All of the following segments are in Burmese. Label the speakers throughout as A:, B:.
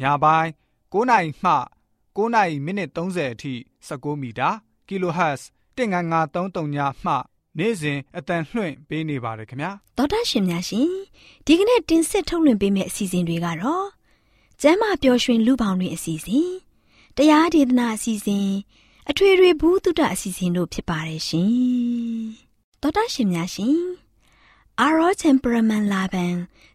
A: ညပိုင်း9နာရီမှ9နာရီမိနစ်30အထိ16မီတာ kHz 19533ညမှ နေ့စဉ်အတန်လွှင့်ပေးနေပါတယ်ခင်ဗျာ
B: ဒေါက်တာရှင်များရှင်ဒီကနေ့တင်ဆက်ထုတ်လွှင့်ပေးမယ့်အစီအစဉ်တွေကတော့ကျမ်းမာပျော်ရွှင်လူပေါင်းတွင်အစီအစဉ်တရားဒေသနာအစီအစဉ်အထွေထွေဘုဒ္ဓအစီအစဉ်တို့ဖြစ်ပါတယ်ရှင်ဒေါက်တာရှင်များရှင်အာရော temperament လာပန်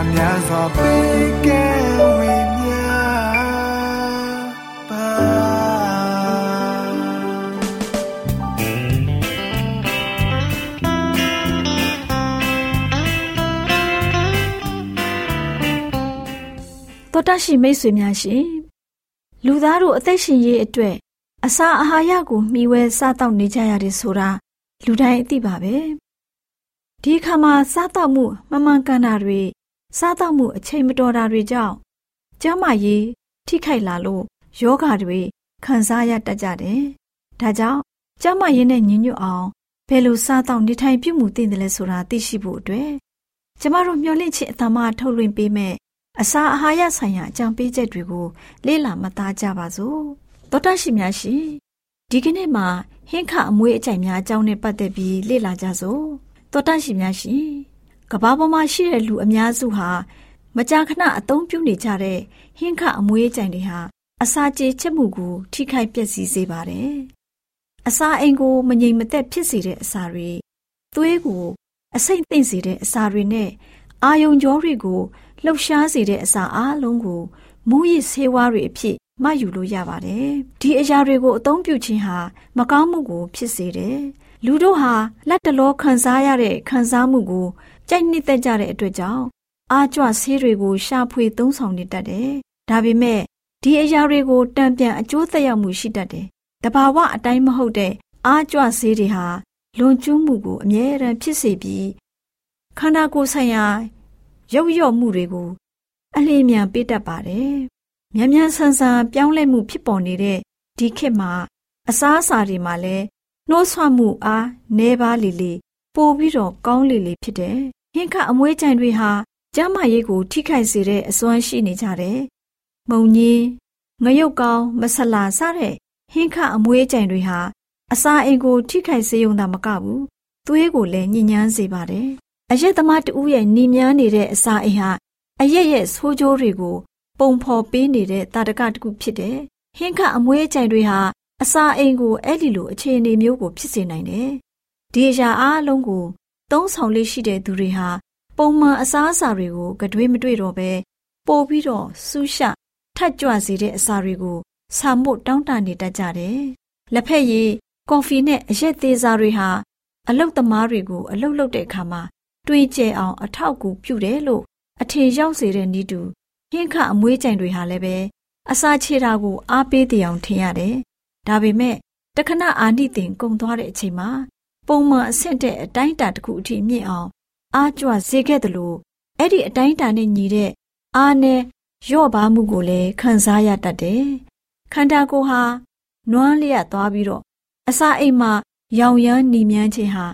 C: မြတ်တာများစွာပေးကဲဝေမျှပါ
D: တော်တရှိမိတ်ဆွေများရှင်လူသားတို့အသက်ရှင်ရေးအတွက်အစာအာဟာရကိုမျှဝဲစားတောက်နေကြရတယ်ဆိုတာလူတိုင်းအသိပါပဲဒီအခါမှာစားတောက်မှုမမှန်ကန်တာတွေ စားတောက်မှုအချိန်မတော်တာတွေကြောင့်ကျန်းမာရေးထိခိုက်လာလို့ယောဂတွေခံစားရတတ်ကြတယ်ဒါကြောင့်ကျန်းမာရေးနဲ့ညီညွတ်အောင်ဘယ်လိုစားတောက်နေထိုင်ပြုမှုသင့်တယ်လဲဆိုတာသိရှိဖို့အတွက်ကျမတို့မျှဝင့်ခြင်းအတ္တမထုတ်လွှင့်ပေးမယ်အစာအာဟာရဆိုင်ရာအကြံပေးချက်တွေကို လေ့လာမှတ်သားကြပါစို့သောတရှိများရှင်ဒီကနေ့မှာဟင်းခအမွေးအကြိုက်များအကြောင်းနဲ့ပတ်သက်ပြီးလေ့လာကြစို့သောတရှိများရှင် ကဘာပေါ်မှာရှိတဲ့လူအများစုဟာမကြာခဏအသုံးပြုနေကြတဲ့ဟင်းခအမွေးအကြိုက်တွေဟာအစာကြေချက်မှုကို ထိခိုက်ပျက်စီးစေပါတယ်အစာအိမ်ကိုမငြိမ်မသက်ဖြစ်စေတဲ့အစာတွေသွေးကိုအဆိပ်သိမ့်စေတဲ့အစာတွေနဲ့အာယုံကြောတွေကိုလှုပ်ရှားစေတဲ့အစာအလုံးကိုမူရစ်ဆေးဝါးတွေအဖြစ်မှတ်ယူလို့ရပါတယ်။ဒီအရာတွေကိုအသုံးပြုခြင်းဟာမကောင်းမှုကို ဖြစ်စေတယ်။လူတို့ဟာလက်တလောခံစားရတဲ့ခံစားမှုကို ကြိုက်နှစ်သက်ကြတဲ့အတွက်ကြောင့်အာကြွဆေးတွေကိုရှာဖွေသုံးဆောင်နေတတ်တယ်။ဒါပေမဲ့ဒီအရာတွေကိုတံပြန်အကျိုးသက်ရောက်မှုရှိတတ်တယ်။တဘာဝအတိုင်းမဟုတ်တဲ့အာကြွဆေးတွေဟာလွန်ကျူးမှုကိုအမြဲတမ်းဖြစ်စေပြီးခန္ဓာကိုယ်ဆိုင်ရာရုပ်ရော့မှုတွေကို အလျင်မြန်ပေးတတ်ပါတယ်။မြန်မြန်ဆန်ဆန်ပြောင်းလဲမှုဖြစ်ပေါ်နေတဲ့ဒီခေတ်မှာအစားအစာတွေမှာလည်းနှိုးဆွမှုအားနှဲပါလေလေပိုပြီးတော့ကောင်းလေလေဖြစ်တယ်။ ဟင်းခအမွေးကြိုင်တွေဟာကျန်းမာရေးကို ထိခိုက်စေတဲ့အစွမ်းရှိနေကြတယ်။မုံကြီးငရုတ်ကောင်းမဆလာစတဲ့ဟင်းခအမွေးကြိုင်တွေဟာအစာအိမ်ကို ထိခိုက်စေုံသာမကဘူးသွေးကိုလည်းညှဉ်းညမ်းစေပါတယ်အရက်သမားတဦးရဲ့ညီမြန်းနေတဲ့အစာအိမ်ဟာအရက်ရဲ့ဆိုးကျိုးတွေကို ပုံဖော်ပေးနေတဲ့တာတကတခုဖြစ်တယ်။ဟင်းခအမွေးအကြိုင်တွေဟာအစာအိမ်ကိုအဲ့ဒီလိုအခြေအနေမျိုးကိုဖြစ်စေနိုင်တယ်။ဒီအရာအားလုံးကို သုံးဆောင်လေးရှိတဲ့သူတွေဟာပုံမှန်အစားအစာတွေကိုကြွေးမတွေ့တော့ဘဲပို့ပြီးတော့ဆူးရှထတ်ကြွစေတဲ့အစာတွေကိုဆာမို့တောင်းတနေတတ်ကြတယ်။လက်ဖက်ရည်ကော်ဖီနဲ့အရက်သေးစားတွေဟာအလုတ်သမားတွေကိုအလုတ်လုတ်တဲ့အခါမှာတွေးကြဲအောင်အထောက်အကူပြုတယ်လို့အထင်ရောက်စေတဲ့ဤတူဟင်းခအမွေးကြိုင်တွေဟာလည်းပဲအစာချေတာကိုအားပေးတဲ့အောင်ထင်ရတယ်။ဒါပေမဲ့တခဏအာနိသင်ကုံသွားတဲ့အချိန်မှာ ပုံမှန်အဆင့်တဲ့အတိုင်းအတာတစ်ခုအထိမြင့်အောင်အားကြွစေခဲ့တယ်လို့အဲ့ဒီအတိုင်းအတာနဲ့ညီတဲ့အားနဲ့ရော့ပါမှုကိုလည်းခံစားရတတ်တယ်။ခန္ဓာကိုယ်ဟာနွမ်းလျက်သွားပြီးတော့အစာအိမ်မှာရောင်ရမ်းနီမြန်းခြင်းဟာ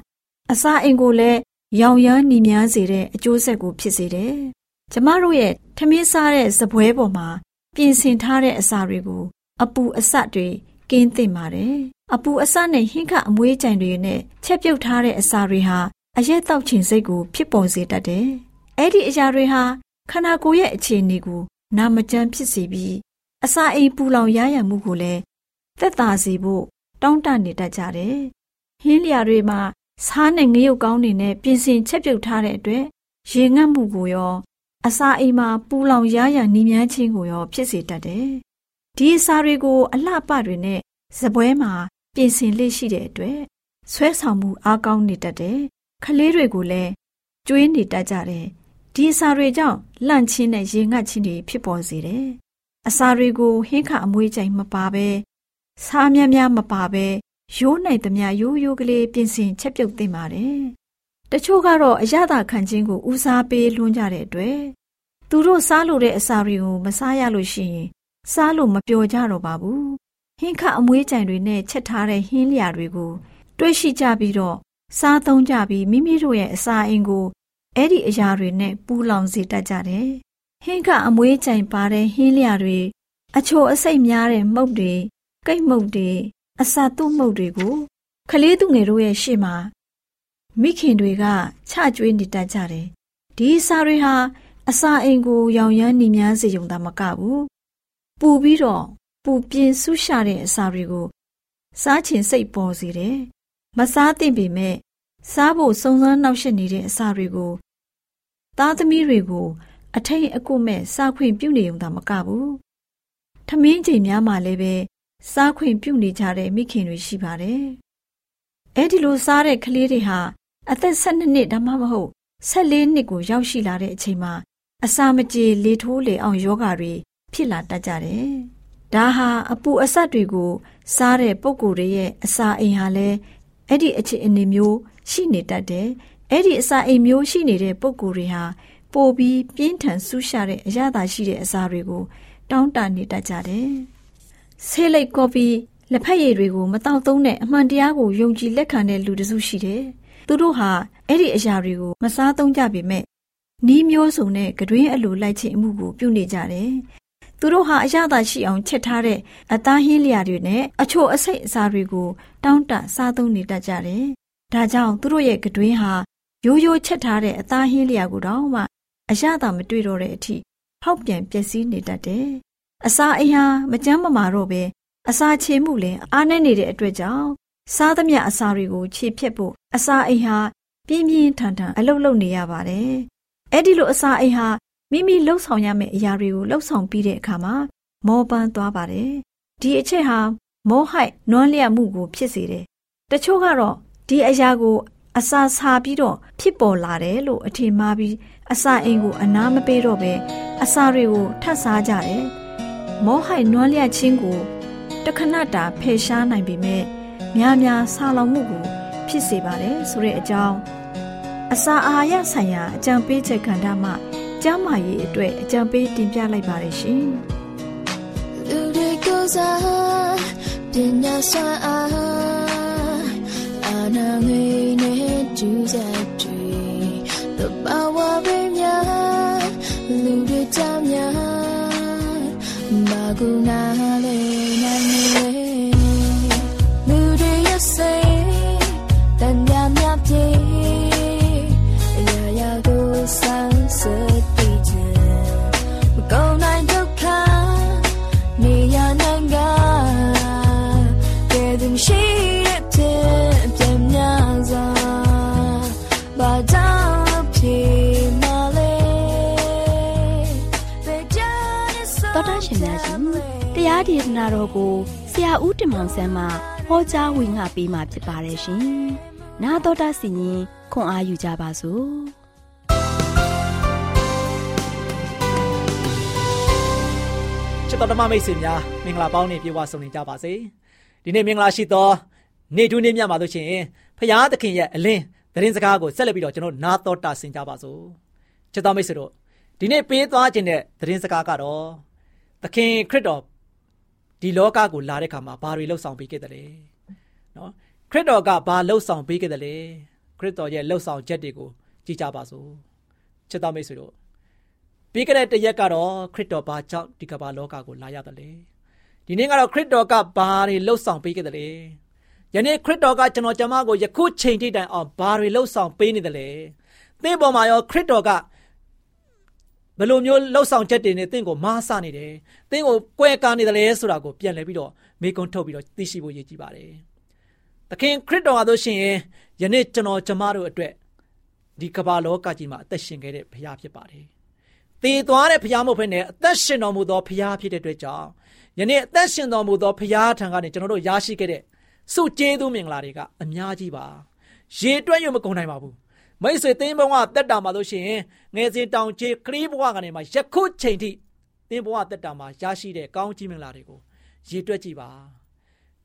D: အစာအိမ်ကိုလည်းရောင်ရမ်းနီမြန်းစေတဲ့အကျိုးဆက်ကိုဖြစ်စေတယ်။ကျမတို့ရဲ့ထမင်းစားတဲ့စပွဲပေါ်မှာပြင်ဆင်ထားတဲ့အစာတွေကို အပူအဆတ်တွေ ကင်းသင့်ပါတယ်။အပူအဆတ်နဲ့ဟင်းခအမွေးကြိုင်တွေနဲ့ချက်ပြုတ်ထားတဲ့အစာတွေဟာအရက်တောက်ချင်စိတ်ကိုဖြစ်ပေါ်စေတတ်တယ်။အဲ့ဒီအရာတွေဟာခန္ဓာကိုယ်ရဲ့အခြေအနေကို နာမကျန်းဖြစ်စေပြီးအစာအိမ်ပူလောင်ရရမှုကိုလည်းသက်သာစေဖို့တောင်းတနေတတ်ကြတယ်။ဟင်းလျာတွေမှာစားနဲ့ငရုတ်ကောင်းတွေနဲ့ပြင်ဆင်ချက်ပြုတ်ထားတဲ့အတွက်ရေငတ်မှုကိုရော အစာအိမ်မှာပူလောင်ရရနှီးမြန်းခြင်းကိုရောဖြစ်စေတတ်တယ်။ ဒီအစာတွေကိုအလှပတွေနဲ့ဇပွဲမှာပြင်ဆင်လေးရှိတဲ့အတွက်ဆွဲဆောင်မှုအားကောင်းနေတတ်တယ်။ခလေးတွေကိုလည်းကျွေးနေတတ်ကြတယ်။ဒီအစာတွေကြောင့်လန့်ချင်းနဲ့ရေငတ်ခြင်းတွေဖြစ်ပေါ်စေတယ်။အစာတွေကိုဟင်းခအမွေးကြိမ်မပါဘဲစားများများမပါဘဲရိုးနိုင်သမျှရိုးရိုးကလေးပြင်ဆင်ချက်ပြုတ်သင့်ပါတယ်။တချို့ကတော့အရသာခံခြင်းကိုဦးစားပေးလွှန်းကြတဲ့အတွက်သူတို့စားလို့တဲ့အစာတွေကိုမစားရလို့ရှိရင် စားလို့မပျော်ကြတော့ပါဘူး။ဟင်းခအမွေးကြိမ်တွေနဲ့ချက်ထားတဲ့ဟင်းလျာတွေကိုတွေ့ရှိကြပြီးတော့စားသုံးကြပြီးမိမိတို့ရဲ့အစာအိမ်ကိုအဲ့ဒီအရာတွေနဲ့ပူလောင်စေတတ်ကြတယ်။ဟင်းကအမွေးကြိမ်ပါတဲ့ဟင်းလျာတွေအချိုအစိတ်များတဲ့မှုတ်တွေကိတ်မှုတ်တွေအစာတုမှုတ်တွေကိုခလေးသူငယ်တို့ရဲ့ရှေ့မှာမိခင်တွေကချကျွေးနေတတ်ကြတယ်။ဒီအစာတွေဟာအစာအိမ်ကိုရောင်ရမ်းနေများစေုံသာမကဘူး။ ပူပြီးတော့ပူပြင်းဆူရှာတဲ့အစာတွေကို စားချင်စိတ်ပေါ်စေတယ်။မစားသင့်ပေမဲ့စားဖို့စုံစမ်းနှောက်ယှက်နေတဲ့အစာတွေကိုသားသမီးတွေကို အထိန်အကွမဲ့စားခွင့်ပြုနေုံသာမကဘူး။ထမင်းချိန်များမှာလည်းပဲစားခွင့်ပြုနေကြတဲ့မိခင်တွေရှိပါတယ်။အဲဒီလိုစားတဲ့ကလေးတွေဟာအသက်12နှစ်ဒါမှမဟုတ်14နှစ်ကိုရောက်ရှိလာတဲ့အချိန်မှာအစာမကြေလေထိုးလေအောင်ယောဂါတွေ ဖြစ်လာတတ်ကြတယ်။ဒါဟာအပူအဆက်တွေကိုစားတဲ့ပုံကိုယ်တွေရဲ့အစာအိမ်ဟာလည်းအဲ့ဒီအခြေအနေမျိုးရှိနေတတ်တယ်။အဲ့ဒီအစာအိမ်မျိုးရှိနေတဲ့ပုံကိုယ်တွေဟာပိုပြီးပြင်းထန်ဆူးရှာတဲ့အရသာရှိတဲ့အစာတွေကိုတောင်းတနေတတ်ကြတယ်။ဆေးလိပ်ကော်ပီလက်ဖက်ရည်တွေကိုမတောက်သုံးတဲ့အမှန်တရားကိုယုံကြည်လက်ခံတဲ့လူတစုရှိတယ်။သူတို့ဟာအဲ့ဒီအရာတွေကိုမစားသုံးကြပေမဲ့နီးမျိုးစုံနဲ့ကတွင်းအလိုလိုက်ခြင်းအမှုကိုပြုနေကြတယ်။ သူတို့ဟာအရသာရှိအောင်ချက်ထားတဲ့အသားဟင်းလျာတွေနဲ့အချို့အစိတ်အစာတွေကိုတောင်းတစားသုံးနေတတ်ကြတယ်။ဒါကြောင့်သူတို့ရဲ့ကတွင်းဟာရိုးရိုးချက်ထားတဲ့အသားဟင်းလျာကိုတော့မှအရသာမတွေ့တော့တဲ့အထိဖောက်ပြန်ပျက်စီးနေတတ်တယ်။အစာအိမ်ဟာမကြမ်းမမာတော့ပဲအစာချေမှုလည်းအားနည်းနေတဲ့အတွက်ကြောင့်စားသမျှအစာတွေကိုခြေဖြတ်ဖို့အစာအိမ်ဟာပြင်းပြင်းထန်ထန်အလုပ်လုပ်နေရပါတယ်။အဲ့ဒီလိုအစာအိမ်ဟာ မိမိလှုပ်ဆောင်ရမယ့်အရာတွေကိုလှုပ်ဆောင်ပြီးတဲ့အခါမှာမောပန်းသွားပါတယ်။ဒီအချက်ဟာမောဟိုက်နွမ်းလျက်မှုကိုဖြစ်စေတယ်။တချို့ကတော့ဒီအရာကို အစာစားပြီးတော့ဖြစ်ပေါ်လာတယ်လို့အထင်မှားပြီးအစာအိမ်ကိုအနာမပေးတော့ပဲအစာတွေကိုထပ်စားကြတယ်။မောဟိုက်နွမ်းလျက်ခြင်းကိုတခဏတာဖယ်ရှားနိုင်ပေမဲ့များများဆာလောင်မှုကိုဖြစ်စေပါတယ်ဆိုတဲ့အကြောင်းအစာအာဟာရဆိုင်ရာအကြံပေးချက်ကဏ္ဍမှာ ကျန်းမာရေးအတွက်အကြံပေးတင်ပြလိုက်ပါတယ်ရှင်။လူတွေကိုစားပညာစွမ်းအားအာနာငေနဲ့ကျူးစားတွေတဘာဝရင်းများလူတွေကြများမာကူနာလေးနိုင်နေလူတွေရဲ့စိတ် သနာတော်ကိုဆရာဦးတင်မောင်ဆန်းမှဟောကြားဝင်ငါပေးมาဖြစ်ပါတယ်ရှင်။နာတော်တာစီရင်ခွန်အားယူကြပါစို့။
E: ချစ်တော်ဓမ္မမိတ်ဆွေများမင်္ဂလာပေါင်းနဲ့ပြေဝဆုံနေကြပါစေ။ဒီနေ့မင်္ဂလာရှိသောနေ့တူးနေ့မြတ်မှာလို့ချင်းဖရာသခင်ရဲ့အလင်းသတင်းစကားကိုဆက်လက်ပြီးတော့ကျွန်တော်နာတော်တာဆင်ကြပါစို့။ချစ်တော်မိတ်ဆွေတို့ဒီနေ့ပေးသွားခြင်းတဲ့သတင်းစကားကတော့သခင်ခရစ်တော် ဒီလောကကိုလာတဲ့ခါမှာဘာတွေလှုပ်ဆောင်ပေးခဲ့တယ်လဲနော်ခရစ်တော်ကဘာလှုပ်ဆောင်ပေးခဲ့တယ်လဲခရစ်တော်ရဲ့လှုပ်ဆောင်ချက်တွေကိုကြည့်ကြပါစို့ချစ်တော်မိတ်ဆွေတို့ပြီးခဲ့တဲ့တရက်ကတော့ခရစ်တော်ဘာကြောင့်ဒီကမ္ဘာလောကကိုလာရတယ်လဲဒီနေ့ကတော့ခရစ်တော်ကဘာတွေလှုပ်ဆောင်ပေးခဲ့တယ်လဲယနေ့ခရစ်တော်ကကျွန်တော်ကျမကိုယခုချိန်ထိတိုင်အောင်ဘာတွေလှုပ်ဆောင်ပေးနေတယ်လဲသင်ပေါ်မှာရောခရစ်တော်က ဘယ်လိုမျိုးလှုပ်ဆောင်ချက်တွေနဲ့တင့်ကိုမားဆနေတယ်။တင့်ကိုကွဲကားနေတယ်လဲဆိုတာကိုပြန်လည်ပြီးတော့မေကွန်းထုတ်ပြီးတော့သိရှိဖို့ရည်ကြီးပါတယ်။သခင်ခရစ်တော်ဟာဆိုရှင်ယနေ့ကျွန်တော်ကျမတို့အတွက်ဒီကမ္ဘာလောကကြီးမှာအသက်ရှင်ခဲ့တဲ့ဘုရားဖြစ်ပါတယ်။တည်သွားတဲ့ဘုရားမဟုတ်ဘဲနဲ့အသက်ရှင်တော်မူသောဘုရားဖြစ်တဲ့အတွက်ကြောင့်ယနေ့အသက်ရှင်တော်မူသောဘုရားထံကနေကျွန်တော်တို့ရရှိခဲ့တဲ့စုကျေးဇူးမင်္ဂလာတွေကအများကြီးပါ။ရေတွက်ရမကုန်နိုင်ပါဘူး။ မိတ်ဆွေသင်းဘဝတက်တာမှာလို့ရှိရင်ငယ်စဉ်တောင်ချေခရီးဘဝကနေမှယခုချိန်ထိသင်းဘဝတက်တာမှာရရှိတဲ့ကောင်းကြီးမင်္ဂလာတွေကိုရေတွက်ကြည့်ပါ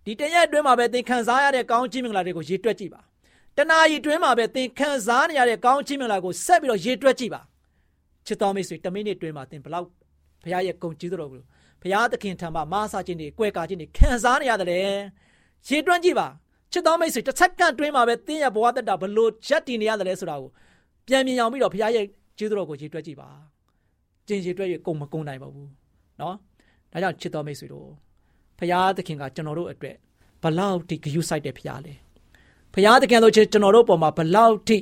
E: ဒီတရက်အတွင်းမှာပဲသင်ခံစားရတဲ့ကောင်းကြီးမင်္ဂလာတွေကိုရေတွက်ကြည့်ပါတနာရီအတွင်းမှာပဲသင်ခံစားနေရတဲ့ကောင်းကြီးမင်္ဂလာကိုဆက်ပြီးတော့ရေတွက်ကြည့်ပါချစ်တော်မိတ်ဆွေ10မိနစ်အတွင်းမှာသင်ဘလောက်ဘုရားရဲ့ဂုဏ်ကြီးတော်ကိုဘုရားသခင်ထံမှာမာစာခြင်းတွေ၊ကွဲကာခြင်းတွေခံစားနေရတယ်လေရေတွက်ကြည့်ပါ ချစ်တော်မိတ်ဆွေတစ်စက္ကန့်အတွင်းမှာပဲသင်ရဲ့ဘဝတက်တာဘလို့ရက်တည်နေရတယ်လဲဆိုတာကိုပြန်မြင်အောင်ပြီးတော့ဘုရားရဲ့ကျေးဇူးတော်ကိုရေတွက်ကြည့်ပါကျင်ရေတွက်ရကုန်မကုန်နိုင်ပါဘူးเนาะဒါကြောင့်ချစ်တော်မိတ်ဆွေတို့ဖရာသခင်ကကျွန်တော်တို့အတွက်ဘလောက်ထိဂရုစိုက်တဲ့ဖရာလဲဖရာသခင်တို့ချင်းကျွန်တော်တို့ပေါ်မှာဘလောက်ထိ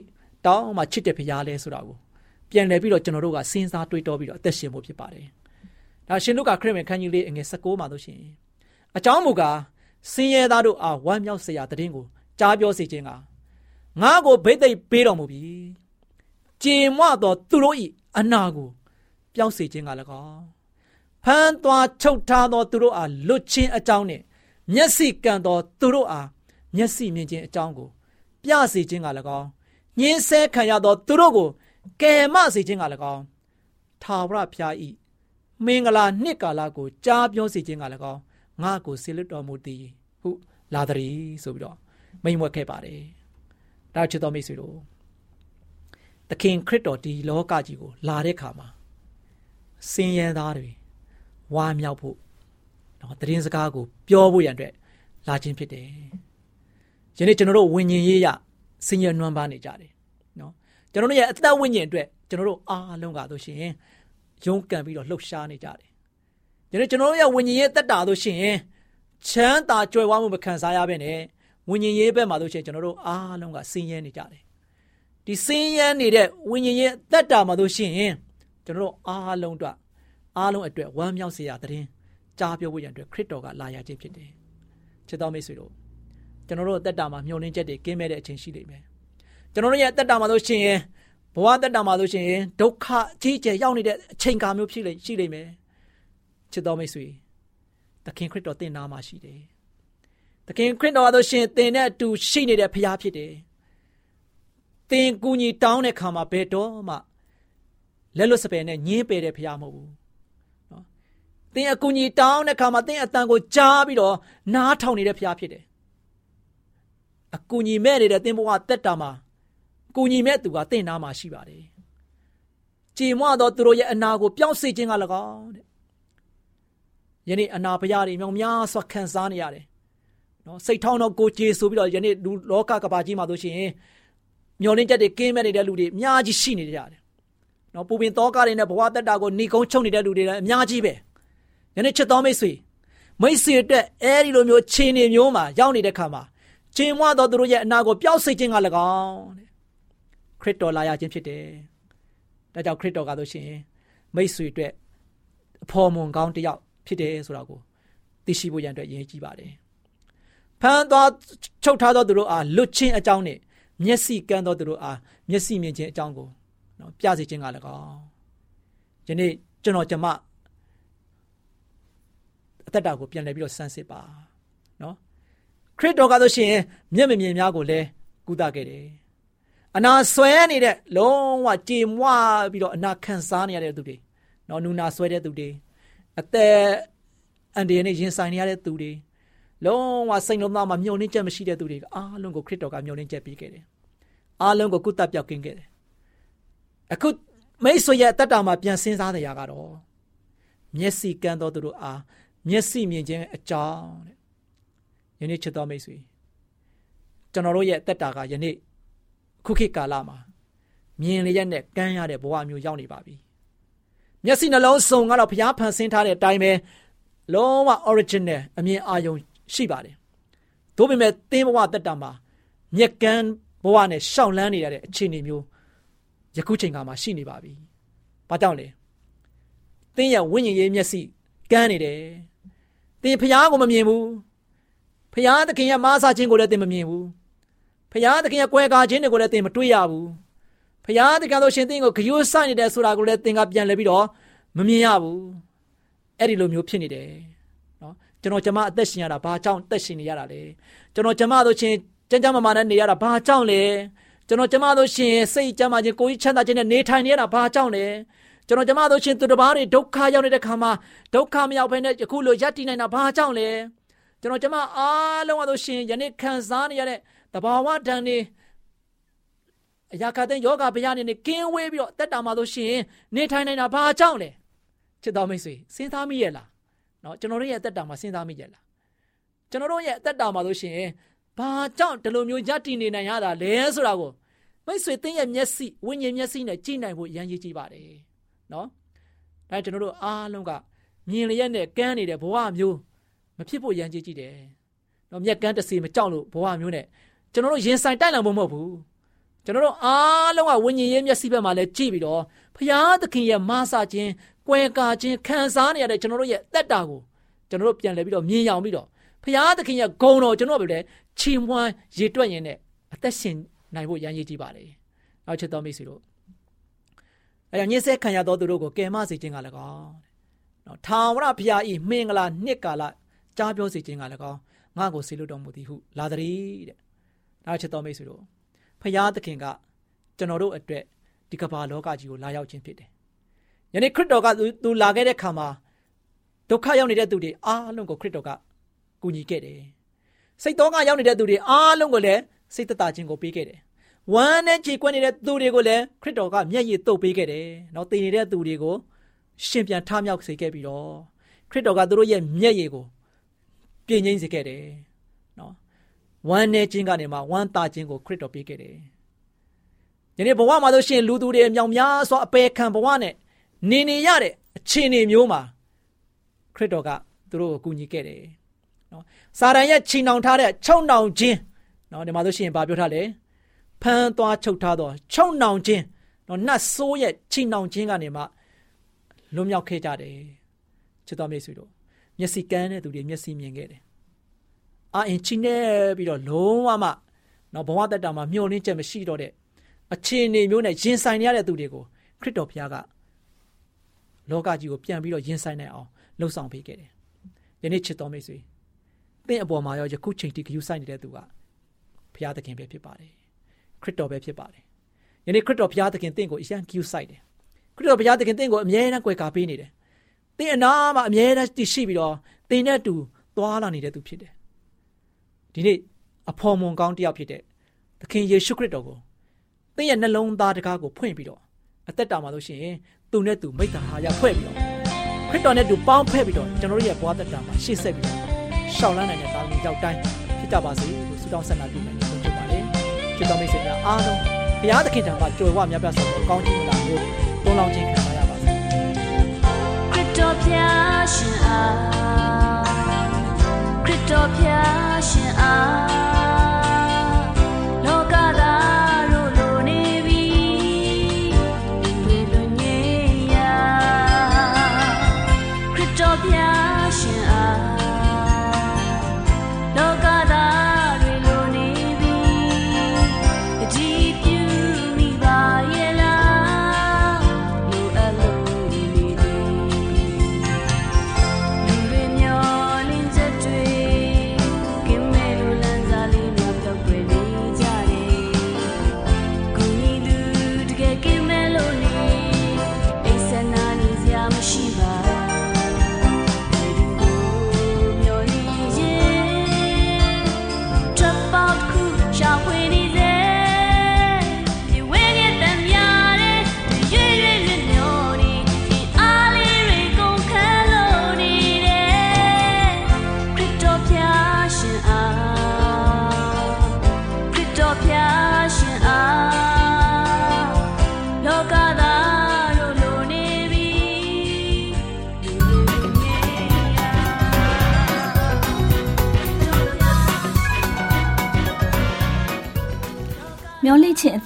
E: တောင်းမှချစ်တဲ့ဖရာလဲဆိုတာကိုပြန်လည်ပြီးတော့ကျွန်တော်တို့ကစဉ်းစားတွေးတောပြီးတော့အသက်ရှင်ဖို့ဖြစ်ပါတယ်ဒါရှင်လုကာခရစ်ဝင်ခန်းကြီးလေးအငယ်16မှာဆိုရှင်အကြောင်းမူကား စင်ရဲသားတို့အားဝမ်းမြောက်စရာတည်င်းကိုကြားပြောစေခြင်းကငါကိုဗိသိက်ပေးတော်မူပြီကြေမွသောသူတို့၏အနာကိုပျောက်စေခြင်းက၎င်းဖမ်းသွားချုပ်ထားသောသူတို့အားလွတ်ခြင်းအကြောင်းနှင့်မျက်စိကံသောသူတို့အားမျက်စိမြင်ခြင်းအကြောင်းကိုပြစေခြင်းက၎င်းညင်းဆဲခံရသောသူတို့ကိုကယ်မစေခြင်းက၎င်းထာဝရဘုရား၏မင်္ဂလာနှစ်ကာလကိုကြားပြောစေခြင်းက၎င်း ငါ့ကိုဆေလွတ်တော်မူသည်ဟုလာသည်ဆိုပြီးတော့မိန်ဝက်ခဲ့ပါတယ်။ဒါချစ်တော်မိတ်ဆွေတို့သခင်ခရစ်တော်ဒီလောကကြီးကိုလာတဲ့ခါမှာစင်ရန်သားတွေဝါမြောက်ဖို့နော်တရင်စကားကိုပြောဖို့ရန်အတွက်လာခြင်းဖြစ်တယ်။ယနေ့ကျွန်တော်တို့ဝိညာဉ်ရေးရစင်ရနွမ်းပါနေကြတယ်နော်။ကျွန်တော်တို့ရဲ့အသက်ဝိညာဉ်အတွက်ကျွန်တော်တို့အားလုံးကဆိုရှင်ရုန်းကန်ပြီးတော့လှုပ်ရှားနေကြတယ်။ ယနေ့ကျွန်တော်တို့ရဲ့ဝိညာဉ်ရေးတက်တာဆိုရှင်ချမ်းသာကြွယ်ဝမှုမခံစားရဘဲနဲ့ဝိညာဉ်ရေးဘက်မှာဆိုရှင်ကျွန်တော်တို့အားလုံးကစင်ရဲနေကြတယ်။ဒီစင်ရဲနေတဲ့ဝိညာဉ်ရေးတက်တာမှာဆိုရှင်ကျွန်တော်တို့အားလုံးအတွက်အားလုံးအတွက်ဝမ်းမြောက်စေရတဲ့ကြားပြောဖို့ရန်အတွက်ခရစ်တော်ကလာရခြင်းဖြစ်တယ်။ချစ်တော်မိတ်ဆွေတို့ကျွန်တော်တို့အသက်တာမှာမျှော်လင့်ချက်တွေကင်းမဲ့တဲ့အချိန်ရှိနေမယ်။ကျွန်တော်တို့ရဲ့အသက်တာမှာဆိုရှင်ဘဝအသက်တာမှာဆိုရှင်ဒုက္ခအကြီးအကျယ်ရောက်နေတဲ့အချိန်ကာမျိုးဖြစ်လေရှိနေမယ်။ ချစ်တော်မိတ်ဆွေသခင်ခရစ်တော်သင်နာမှာရှိတယ်။သခင်ခရစ်တော်ကဆိုရှင်သင်နဲ့အတူရှိနေတဲ့ဖခင်ဖြစ်တယ်။သင်ကူညီတောင်းတဲ့ခါမှာဘယ်တော့မှလက်လွတ်စပယ်နဲ့ညင်းပယ်တဲ့ဖခင်မဟုတ်ဘူးသင်အကူကြီးတောင်းတဲ့ခါမှာသင်အတန်ကိုကြားပြီးတော့နားထောင်နေတဲ့ဖရားဖြစ်တယ်။အကူကြီးမဲ့နေတဲ့သင်ဘဝတက်တာမှာကူညီမဲ့သူကသင်နာမှာရှိပါတယ်။ကြည်မွသောသူတို့ရဲ့အနာကိုပြောင်းစေခြင်းက၎င်းတဲ့။ ယနေ့အနာဖရားတွေမြောင်များစွာခံစားနေရတယ်။နော်စိတ်ထောင်းတော့ကိုကြေဆိုပြီးတော့ယနေ့လူလောကကဘာကြီးမှာဆိုရှင်မျောလင်းချက်တွေကင်းမဲ့နေတဲ့လူတွေအများကြီးရှိနေကြတယ်။နော်ပူပင်တောကားတွေနဲ့ဘဝတက်တာကိုနှီးကုန်းချုပ်နေတဲ့လူတွေလည်းအများကြီးပဲ။ယနေ့ချစ်တော်မိတ်ဆွေမိတ်ဆွေအတွက်အဲဒီလိုမျိုးခြေနေမျိုးမှာရောက်နေတဲ့ခါမှာခြေမွားတော်သူတို့ရဲ့အနာကိုပျောက်စိတ်ခြင်းက၎င်းတဲ့ခရစ်တော်လာရခြင်းဖြစ်တယ်။ဒါကြောင့်ခရစ်တော်ကဆိုရှင်မိတ်ဆွေအတွက်အဖော်မွန်ကောင်းတယောက် ဖြစ်တယ်ဆိုတာကိုသိရှိဖို့ရန်အတွက်ရည်ကြီးပါတယ်။ဖန်သွားချုပ်ထားသောသူတို့အားလွတ်ချင်းအကြောင်းနဲ့မျက်စိကန်းသောသူတို့အားမျက်စိမြင်ခြင်းအကြောင်းကိုနော်ပြစေခြင်းက၎င်းယနေ့ကျွန်တော်ကျမအသက်တာကိုပြန်လည်ပြီးတော့စမ်းစစ်ပါနော်ခရစ်တော်ကဆိုရှင်မျက်မမြင်များကိုလည်းကုသခဲ့တယ်အနာဆွဲနေတဲ့လုံးဝကြေမွပြီးတော့အနာခံစားနေရတဲ့သူတွေနော်နူနာဆွဲတဲ့သူတွေ အသက်အန်ဒီယနဲ့ရင်ဆိုင်နေရတဲ့သူတွေလုံးဝစိတ်လုံးသားမှာမျောနှင်းချက်မရှိတဲ့သူတွေအားလုံးကိုခရစ်တော်ကမျောနှင်းချက်ပေးခဲ့တယ်အားလုံးကိုကုသပြောက်ကင်းခဲ့တယ်အခုမိတ်ဆွေရဲ့အသက်တာမှာပြန်စဉ်းစားနေရကတော့မျက်စိကန်းတော်သူတို့အားမျက်စိမြင်ခြင်းအကြောင်းတဲ့ယနေ့ချစ်တော်မိတ်ဆွေကျွန်တော်တို့ရဲ့တက်တာကယနေ့ခုခေတ်ကာလမှာမြင်လျက်နဲ့ကမ်းရတဲ့ဘဝမျိုးရောက်နေပါပြီ မျက်စိနှလုံးစုံကတော့ဘုရားဖန်ဆင်းထားတဲ့အတိုင်းပဲလုံးဝ original အမြင်အာရုံရှိပါတယ်ဒါပေမဲ့သင်ဘဝတက်တာမှာမြက်ကမ်းဘဝနဲ့ရှောက်လန်းနေရတဲ့အခြေအနေမျိုးယခုချိန်ကမှရှိနေပါပြီ။ဘာကြောင့်လဲသင်ရဲ့ဝိညာဉ်ရေးမျက်စိကန်းနေတယ်သင်ဖျားကိုမမြင်ဘူးဖျားသခင်ရဲ့မားစားခြင်းကိုလည်းသင်မမြင်ဘူးဖျားသခင်ရဲ့ကွယ်ကာခြင်းတွေကိုလည်းသင်မတွေ့ရဘူး ဖျားသခင်တို့ရှင်သင်ကိုဂယိုးဆိုင်နေတယ်ဆိုတာကိုလည်းသင်ကပြန်လဲပြီးတော့မမြင်ရဘူးအဲ့ဒီလိုမျိုးဖြစ်နေတယ်နော်ကျွန်တော်ကျမအသက်ရှင်ရတာဘာကြောင့်သက်ရှင်နေရတာလဲကျွန်တော်ကျမတို့ချင်းကြမ်းကြမ်းမာမာနဲ့နေရတာဘာကြောင့်လဲကျွန်တော်ကျမတို့ရှင်စိတ်ကြမ်းမာခြင်းကိုယ်ကြီးချမ်းသာခြင်းနဲ့နေထိုင်နေရတာဘာကြောင့်လဲကျွန်တော်ကျမတို့ရှင်သူတစ်ပါးတွေဒုက္ခရောက်နေတဲ့ခါမှာဒုက္ခမရောက်ဘဲနဲ့ယခုလိုရပ်တည်နိုင်တာဘာကြောင့်လဲကျွန်တော်ကျမအားလုံးအတို့ရှင်ယနေ့ခံစားနေရတဲ့တဘာဝတန်နေ အရာခတဲ့ယောဂဗျာနေနေကင်းဝေးပြီးတော့တက်တာမှလို့ရှင်နေထိုင်နိုင်တာဘာကြောင့်လဲချစ်တော်မိတ်ဆွေစဉ်းစားမိရဲ့လားเนาะကျွန်တော်တို့ရဲ့တက်တာမှာစဉ်းစားမိရဲ့လားကျွန်တော်တို့ရဲ့တက်တာမှာလို့ရှင်ဘာကြောင့်ဒီလိုမျိုးယက်တည်နေနိုင်ရတာလဲဆိုတာကိုမိတ်ဆွေသင်ရဲ့မျက်စိဝိညာဉ်မျက်စိနဲ့ကြည့်နိုင်ဖို့အရန်ကြီးကြည့်ပါတယ်နော်ဒါကျွန်တော်တို့အားလုံးကမြင်လျက်နဲ့ကန်းနေတဲ့ဘဝမျိုးမဖြစ်ဖို့ရန်ကြီးကြည့်တယ်နော်မြက်ကန်းတစီမကြောက်လို့ဘဝမျိုးနဲ့ကျွန်တော်တို့ရင်ဆိုင်တိုက်လာဖို့မဟုတ်ဘူး ကျွန်တော်တို့အားလုံးကဝိညာဉ်ရေးမျက်စိဘက်မှာလည်းကြည့်ပြီးတော့ဖရာသခင်ရဲ့မဆာခြင်းကွယ်ကာခြင်းခံစားနေရတဲ့ကျွန်တော်တို့ရဲ့တက်တာကိုကျွန်တော်တို့ပြန်လဲပြီးတော့မြင်ရအောင်ပြီးတော့ဖရာသခင်ရဲ့ဂုဏ်တော်ကျွန်တော်တို့ပဲချီးမွမ်းရည်တွက်ရင်နဲ့အသက်ရှင်နိုင်ဖို့ရန်ရည်ကြည့်ပါလေနောက်ချက်တော်မိတ်ဆွေတို့အဲဒါညစ်ဆက်ခံရသောသူတို့ကိုကယ်မစေခြင်းကလည်းကောင်းနော်ထာဝရဘုရားဤမင်္ဂလာနှစ်ကာလကြားပြောစေခြင်းကလည်းကောင်းငါ့ကိုဆေလို့တော်မူသည်ဟုလာသည်တဲ့နောက်ချက်တော်မိတ်ဆွေတို့ ဖရာသခင်ကကျွန်တော်တို့အတွက်ဒီကမ္ဘာလောကကြီးကိုလာရောက်ခြင်းဖြစ်တယ်ယနေ့ခရစ်တော်ကသူလာခဲ့တဲ့ခါမှာဒုက္ခရောက်နေတဲ့သူတွေအားလုံးကိုခရစ်တော်ကကူညီခဲ့တယ်စိတ်တော်ကရောက်နေတဲ့သူတွေအားလုံးကိုလည်းစိတ်သက်သာခြင်းကိုပေးခဲ့တယ်ဝမ်းနဲ့ကြေကွက်နေတဲ့သူတွေကိုလည်းခရစ်တော်ကမျက်ရည်တုပ်ပေးခဲ့တယ်။နော်တည်နေတဲ့သူတွေကိုရှင်ပြန်ထမြောက်စေခဲ့ပြီးတော့ခရစ်တော်ကသူတို့ရဲ့မျက်ရည်ကိုပြင်းငိမ့်စေခဲ့တယ်။နော် ဝမ်းနဲ့ခြင်းကနေမှဝမ်းသာခြင်းကိုခရစ်တော်ပေးခဲ့တယ်။ယနေ့ဘဝမှာဆိုရှင်လူသူတွေမြောင်များစွာအပေခံဘဝနဲ့နေနေရတဲ့အခြေအနေမျိုးမှာခရစ်တော်ကသူတို့ကိုကူညီခဲ့တယ်။နော်စာရန်ရဲ့ချီနှောင်ထားတဲ့ချုံနှောင်ခြင်းနော်ဒီမှာဆိုရှင်ဗာပြောထားတယ်။ဖမ်းသွားချုပ်ထားသောချုံနှောင်ခြင်းနော်နတ်ဆိုးရဲ့ချိနှောင်ခြင်းကနေမှလွတ်မြောက်ခဲ့ကြတယ်ချစ်တော်မိတ်ဆွေတို့မျက်စိကန်းတဲ့သူတွေမျက်စိမြင်ခဲ့တယ် အာအင်ချိနေပြီးတော့လုံးဝမှနော်ဘဝတက်တာမှာမျောလင်းချက်မရှိတော့တဲ့အခြေအနေမျိုးနဲ့ရင်ဆိုင်ရတဲ့သူတွေကိုခရစ်တော်ဘုရားကလောကကြီးကိုပြန်ပြီးတော့ရင်ဆိုင်နိုင်အောင်လှုပ်ဆောင်ပေးခဲ့တယ်ယနေ့ချစ်တော်မိတ်ဆွေတင့်အပေါ်မှာရောယခုချိန်ထိဂရုစိုက်နေတဲ့သူကဘုရားသခင်ပဲဖြစ်ပါတယ်ခရစ်တော်ပဲဖြစ်ပါတယ်။ယနေ့ခရစ်တော်ဘုရားသခင်တင့်ကိုအရန်ကျူးဆိုင်တယ်။ခရစ်တော်ဘုရားသခင်တင့်ကိုအမြဲတမ်းကြွယ်ကာပေးနေတယ်။တင့်အနာမှာအမြဲတမ်းတည်ရှိပြီးတော့တင်နဲ့တူသွားလာနေတဲ့သူဖြစ်တယ်။ ဒီနေ့အဖော်မွန်ကောင်းတယောက်ဖြစ်တဲ့သခင်ယေရှုခရစ်တော်ကိုတင့်ရဲ့နှလုံးသားတကားကိုဖွင့်ပြီးတော့အသက်တာမှာလို့ရှိရင်သူနဲ့သူမိတ္တဟာရဖွဲ့ပြီးတော့ခရစ်တော်နဲ့တူပေါင်းဖက်ပြီးတော့ကျွန်တော်တို့ရဲ့ဘဝသက်တာမှာရှေ့ဆက်ပြီးတော့ရှောက်လန်းနိုင်တဲ့တာဝန်ရောက်တိုင်းဖြစ်ကြပါစေလို့ဆုတောင်းဆန္ဒပြုနေတယ်ချစ်တော်မိတ်ဆွေများအားလုံးဘုရားသခင်ထံမှာကြွယ်ဝမြတ်ပြတ်စွာကောင်းချီးလာလို့တွန်းလောင်းခြင်းခံရပါစေခရစ်တော်ဖျားရှင်အား ခရစ်တော်ဖျားရှ
F: င်အား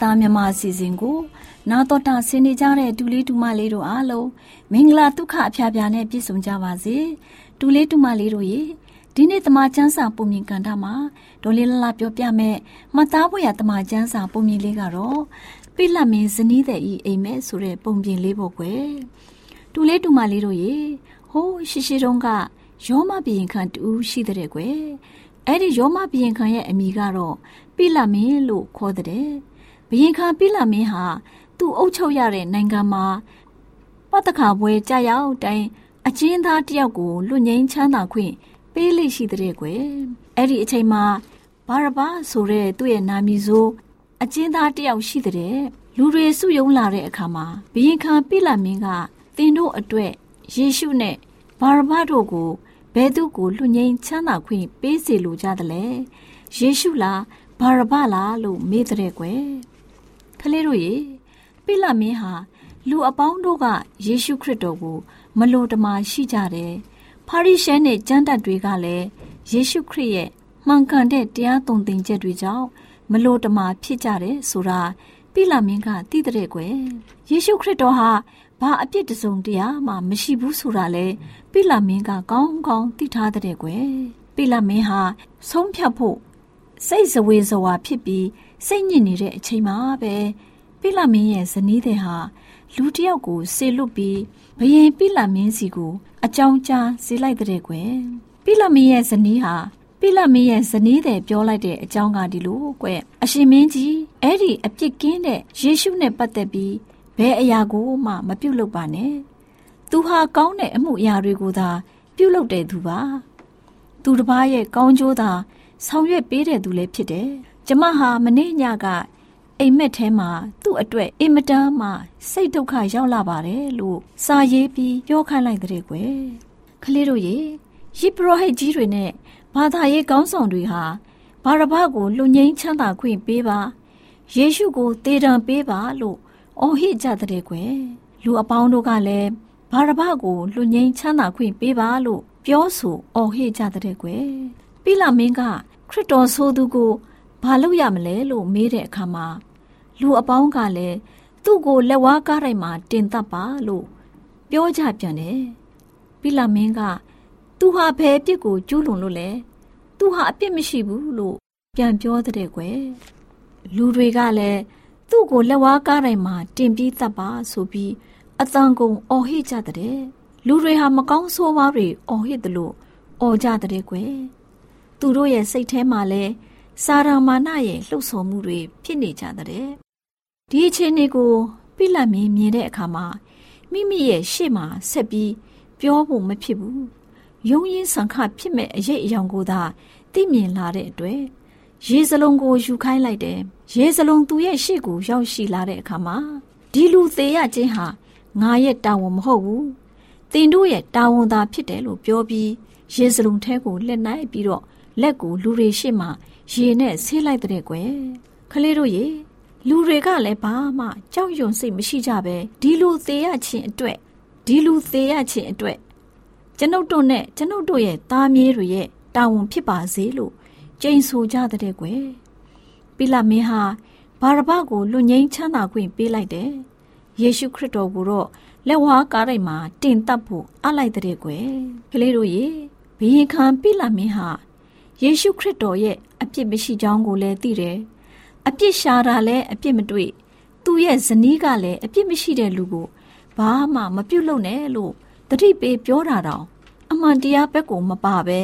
F: သားမြမအစီအစဉ်ကို
D: နာတော်တာဆင်းနေကြတဲ့ဒူလေးဒူမလေးတို့အားလုံးမင်္ဂလာဒုက္ခအဖျားဖျားနဲ့ပြည့်စုံကြပါစေဒူလေးဒူမလေးတို့ရေဒီနေ့တမချန်းစာပုံမြင်ကန်တာမှာဒေါ်လေးလလပြောပြမဲ့မသားဘွေရတမချန်းစာပုံမြင်လေးကတော့ပိလမင်းဇနီးတဲ့ဤအိမ်မဲဆိုတဲ့ပုံပြင်လေးပေါ့ကွယ်ဒူလေးဒူမလေးတို့ရေဟိုးရှိရှိတုန်းကယောမဘီရင်ခံတူရှိတဲ့ကွယ်အဲ့ဒီယောမဘီရင်ခံရဲ့အမိကတော့ပိလမင်းလို့ခေါ်တဲ့ ဘီရင်ခံပိလမင်းဟာသူ့အုပ်ချုပ်ရတဲ့နိုင်ငံမှာပတ်တခါပွဲကြာရောက်တိုင်းအချင်းသားတယောက်ကိုလွတ်ငင်းချမ်းသာခွင့်ပေးလိရှိတဲ့ကွယ်အဲ့ဒီအချိန်မှာဘာရဘာဆိုတဲ့သူ့ရဲ့နာမည်ဆိုအချင်းသားတယောက်ရှိတဲ့လူတွေစုယုံလာတဲ့အခါမှာဘီရင်ခံပိလမင်းကသင်တို့အတွက်ယေရှုနဲ့ဘာရဘာတို့ကိုဘယ်သူကိုလွတ်ငင်းချမ်းသာခွင့်ပေးစီလိုကြသလဲယေရှုလားဘာရဘာလားလို့မေးတဲ့ကွယ် ကလေးတို့ရေပိလမင်းဟာလူအပေါင်းတို့ကယေရှုခရစ်တော်ကို မလိုတမာရှိကြတယ်။ဖာရိရှဲနဲ့ကျမ်းတတ်တွေကလည်းယေရှုခရစ်ရဲ့မှန်ကန်တဲ့တရားသွန်သင်ချက်တွေကြောင့်မလိုတမာဖြစ်ကြတယ်ဆိုတာပိလမင်းကသိတဲ့ကွယ်။ယေရှုခရစ်တော်ဟာဘာအပြစ်တစုံတရားမှမရှိဘူးဆိုတာလေပိလမင်းကကောင်းကောင်းသိထားတဲ့ကွယ်။ပိလမင်းဟာဆုံးဖြတ်ဖို့ စိတ်ဇဝေဇဝါဖြစ်ပြီးစိတ်ညစ်နေတဲ့အချိန်မှာပဲပိလမင်းရဲ့ဇနီးတဲ့ဟာလူတယောက်ကိုဆေလွတ်ပြီးဘယင်ပိလမင်းစီကိုအကြောင်းကြားစေလိုက်တဲ့ကွယ်ပိလမင်းရဲ့ဇနီးဟာပိလမင်းရဲ့ဇနီးတဲ့ပြောလိုက်တဲ့အကြောင်းကဒီလိုကွအရှင်မင်းကြီးအဲ့ဒီအပြစ်ကင်းတဲ့ယေရှုနဲ့ပတ်သက်ပြီးဘယ်အရာကိုမှမပြုတ်လုပ်ပါနဲ့သူဟာကောင်းတဲ့အမှုအရာတွေကိုသာ ပြုတ်လုပ်တဲ့သူပါသူတစ်ပါးရဲ့ကောင်းကျိုးသာ ဆောင်ရွက်ပေးတဲ့သူလည်းဖြစ်တယ်ကျမဟာမနေ့ညကအိမ်မက်ထဲမှာသူ့အတွက်အင်မတန်မှစိတ်ဒုက္ခရောက်လာပါတယ်လို့စာရေးပြီးပြောခိုင်းလိုက်တဲ့ကွယ်ကလေးတို့ရေယိပရောဟိတ်ကြီးတွေနဲ့ဘာသာရေးကောင်းဆောင်တွေဟာဘာရဘကိုလူငိမ့်ချမ်းသာခွင့်ပေးပါယေရှုကိုတေတံပေးပါလို့အော်ဟစ်ကြတဲ့ကွယ်လူအပေါင်းတို့ကလည်းဘာရဘကိုလူငိမ့်ချမ်းသာခွင့်ပေးပါလို့ပြောဆိုအော်ဟစ်ကြတဲ့ကွယ်ပိလမင်းက ခရစ်တော်ဆိုသူကိုဘာလုပ်ရမလဲလို့မေးတဲ့အခါမှာလူအပေါင်းကလည်းသူ့ကိုလက်ဝါးကားတိုင်းမှာတင်တပ်ပါလို့ပြောကြပြန်တယ်။ပိလမင်းကသူဟာဘယ်အပြစ်ကိုကျူးလွန်လို့လဲ။သူဟာအပြစ်မရှိဘူးလို့ပြန်ပြောတဲ့ကွယ်။လူတွေကလည်းသူ့ကိုလက်ဝါးကားတိုင်းမှာတင်ပြီးတပ်ပါဆိုပြီးအတန်ကုန်အော်ဟစ်ကြတဲ့လူတွေဟာမကောင်းဆိုးဝါးတွေအော်ဟစ်တယ်လို့အော်ကြတဲ့ကွယ်။ သူတို့ရဲ့စိတ်ထဲမှာလည်းစာရမာနရဲ့လှုပ်ဆော်မှုတွေဖြစ်နေကြတဲ့ဒီအခြေအနေကိုပိလတ်မင်းမြင်တဲ့အခါမှာမိမိရဲ့ရှေ့မှာဆက်ပြီးပြောဖို့မဖြစ်ဘူးယုံရင်ဆံခဖြစ်မဲ့အရေးအယောင်ကိုသာသိမြင်လာတဲ့အတွက်ရေစလုံးကိုယူခိုင်းလိုက်တယ်ရေစလုံးသူ့ရဲ့ရှေ့ကိုရောက်ရှိလာတဲ့အခါမှာဒီလူသေးရခြင်းဟာငါရဲ့တာဝန်မဟုတ်ဘူးတင်တို့ရဲ့တာဝန်သာဖြစ်တယ်လို့ပြောပြီးရေစလုံးထဲကိုလက်နိုင်ပြီးတော့ လက်ကိုလူတွေရှေ့မှာရေနဲ့ဆေးလိုက်တဲ့ကွယ်ခလေးတို့ရေလူတွေကလည်းဘာမှကြောက်ရွံ့စိတ်မရှိကြပဲဒီလူသေးရခြင်းအတွက်ဒီလူသေးရခြင်းအတွက်ကျွန်ုပ်တို့နဲ့ကျွန်ုပ်တို့ရဲ့သားမြေးတွေရဲ့တာဝန်ဖြစ်ပါစေလို့ကြိမ်ဆိုကြတဲ့ကွယ်ပိလမင်းဟာဘာရဘကိုလူငိမ့်ချမ်းသာခွင့်ပေးလိုက်တယ်ယေရှုခရစ်တော်ကိုတော့လက်ဝါးကားတိုင်းမှာတင်တပ်ဖို့အလိုက်တဲ့ကွယ်ကလေးတို့ရေဘီရင်ခံပိလမင်းဟာ ယေရှုခရစ်တော်ရဲ့အပြစ်မရှိကြောင်းကိုလည်းသိတယ်။အပြစ်ရှာတာလည်းအပြစ်မတွေ့။သူ့ရဲ့ဇနီးကလည်းအပြစ်မရှိတဲ့လူကိုဘာမှမပြုတ်လို့နဲ့လို့တတိပေးပြောတာတောင်အမှန်တရားဘက်ကိုမပါပဲ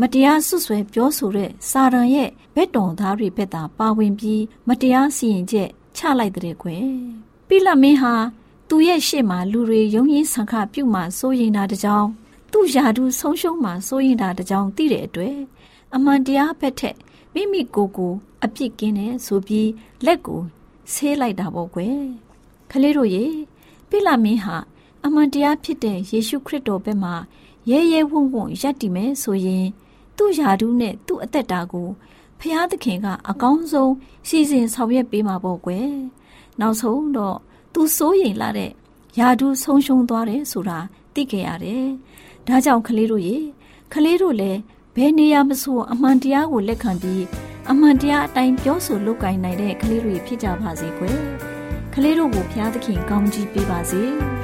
D: မတရားဆွဆွဲပြောဆိုတဲ့စာရန်ရဲ့ဘက်တော်သားတွေဘက်သာပါဝင်ပြီးမတရားစီရင်ချက်ချလိုက်တဲ့ကွယ်။ပိလမင်းဟာသူ့ရဲ့ရှေ့မှာလူတွေယုံရင်းဆန်ခပြုတ်မှစိုးရင်တာတကြောင်သူ့ယာဒူဆုံးရှုံးမှစိုးရင်တာတကြောင်သိတဲ့အတွက် အမှန်တရားဘက်ထက်မိမိကိုယ်ကိုအပြစ်ကင်းတယ်ဆိုပြီးလက်ကိုဆေးလိုက်တာပေါ့ကွယ်ခလေးတို့ရေပိလမင်းဟာအမှန်တရားဖြစ်တဲ့ယေရှုခရစ်တော်ဘက်မှာရဲရဲဝံ့ဝံ့ရပ်တည်မယ်ဆိုရင်သူ့ယာဒူးနဲ့သူ့အသက်တာကိုဖျားသခင်ကအကောင်းဆုံးစီစဉ်ဆောင်ရွက်ပေးမှာပေါ့ကွယ်နောက်ဆုံးတော့သူစိုးရိမ်လာတဲ့ယာဒူးဆုံးရှုံးသွားတယ်ဆိုတာသိခဲ့ရတယ်ဒါကြောင့်ခလေးတို့ရေခလေးတို့လည်း ဘယ်နေရာမဆိုအမှန်တရားကိုလက်ခံပြီးအမှန်တရားအတိုင်းပြောဆိုလုပ်ကိုင်နိုင်တဲ့ကလေးတွေဖြစ်ကြပါစေကွယ်ကကလေးတို့ကိုဘုရားသခင်ကောင်းကြီးပေးပါစေ။။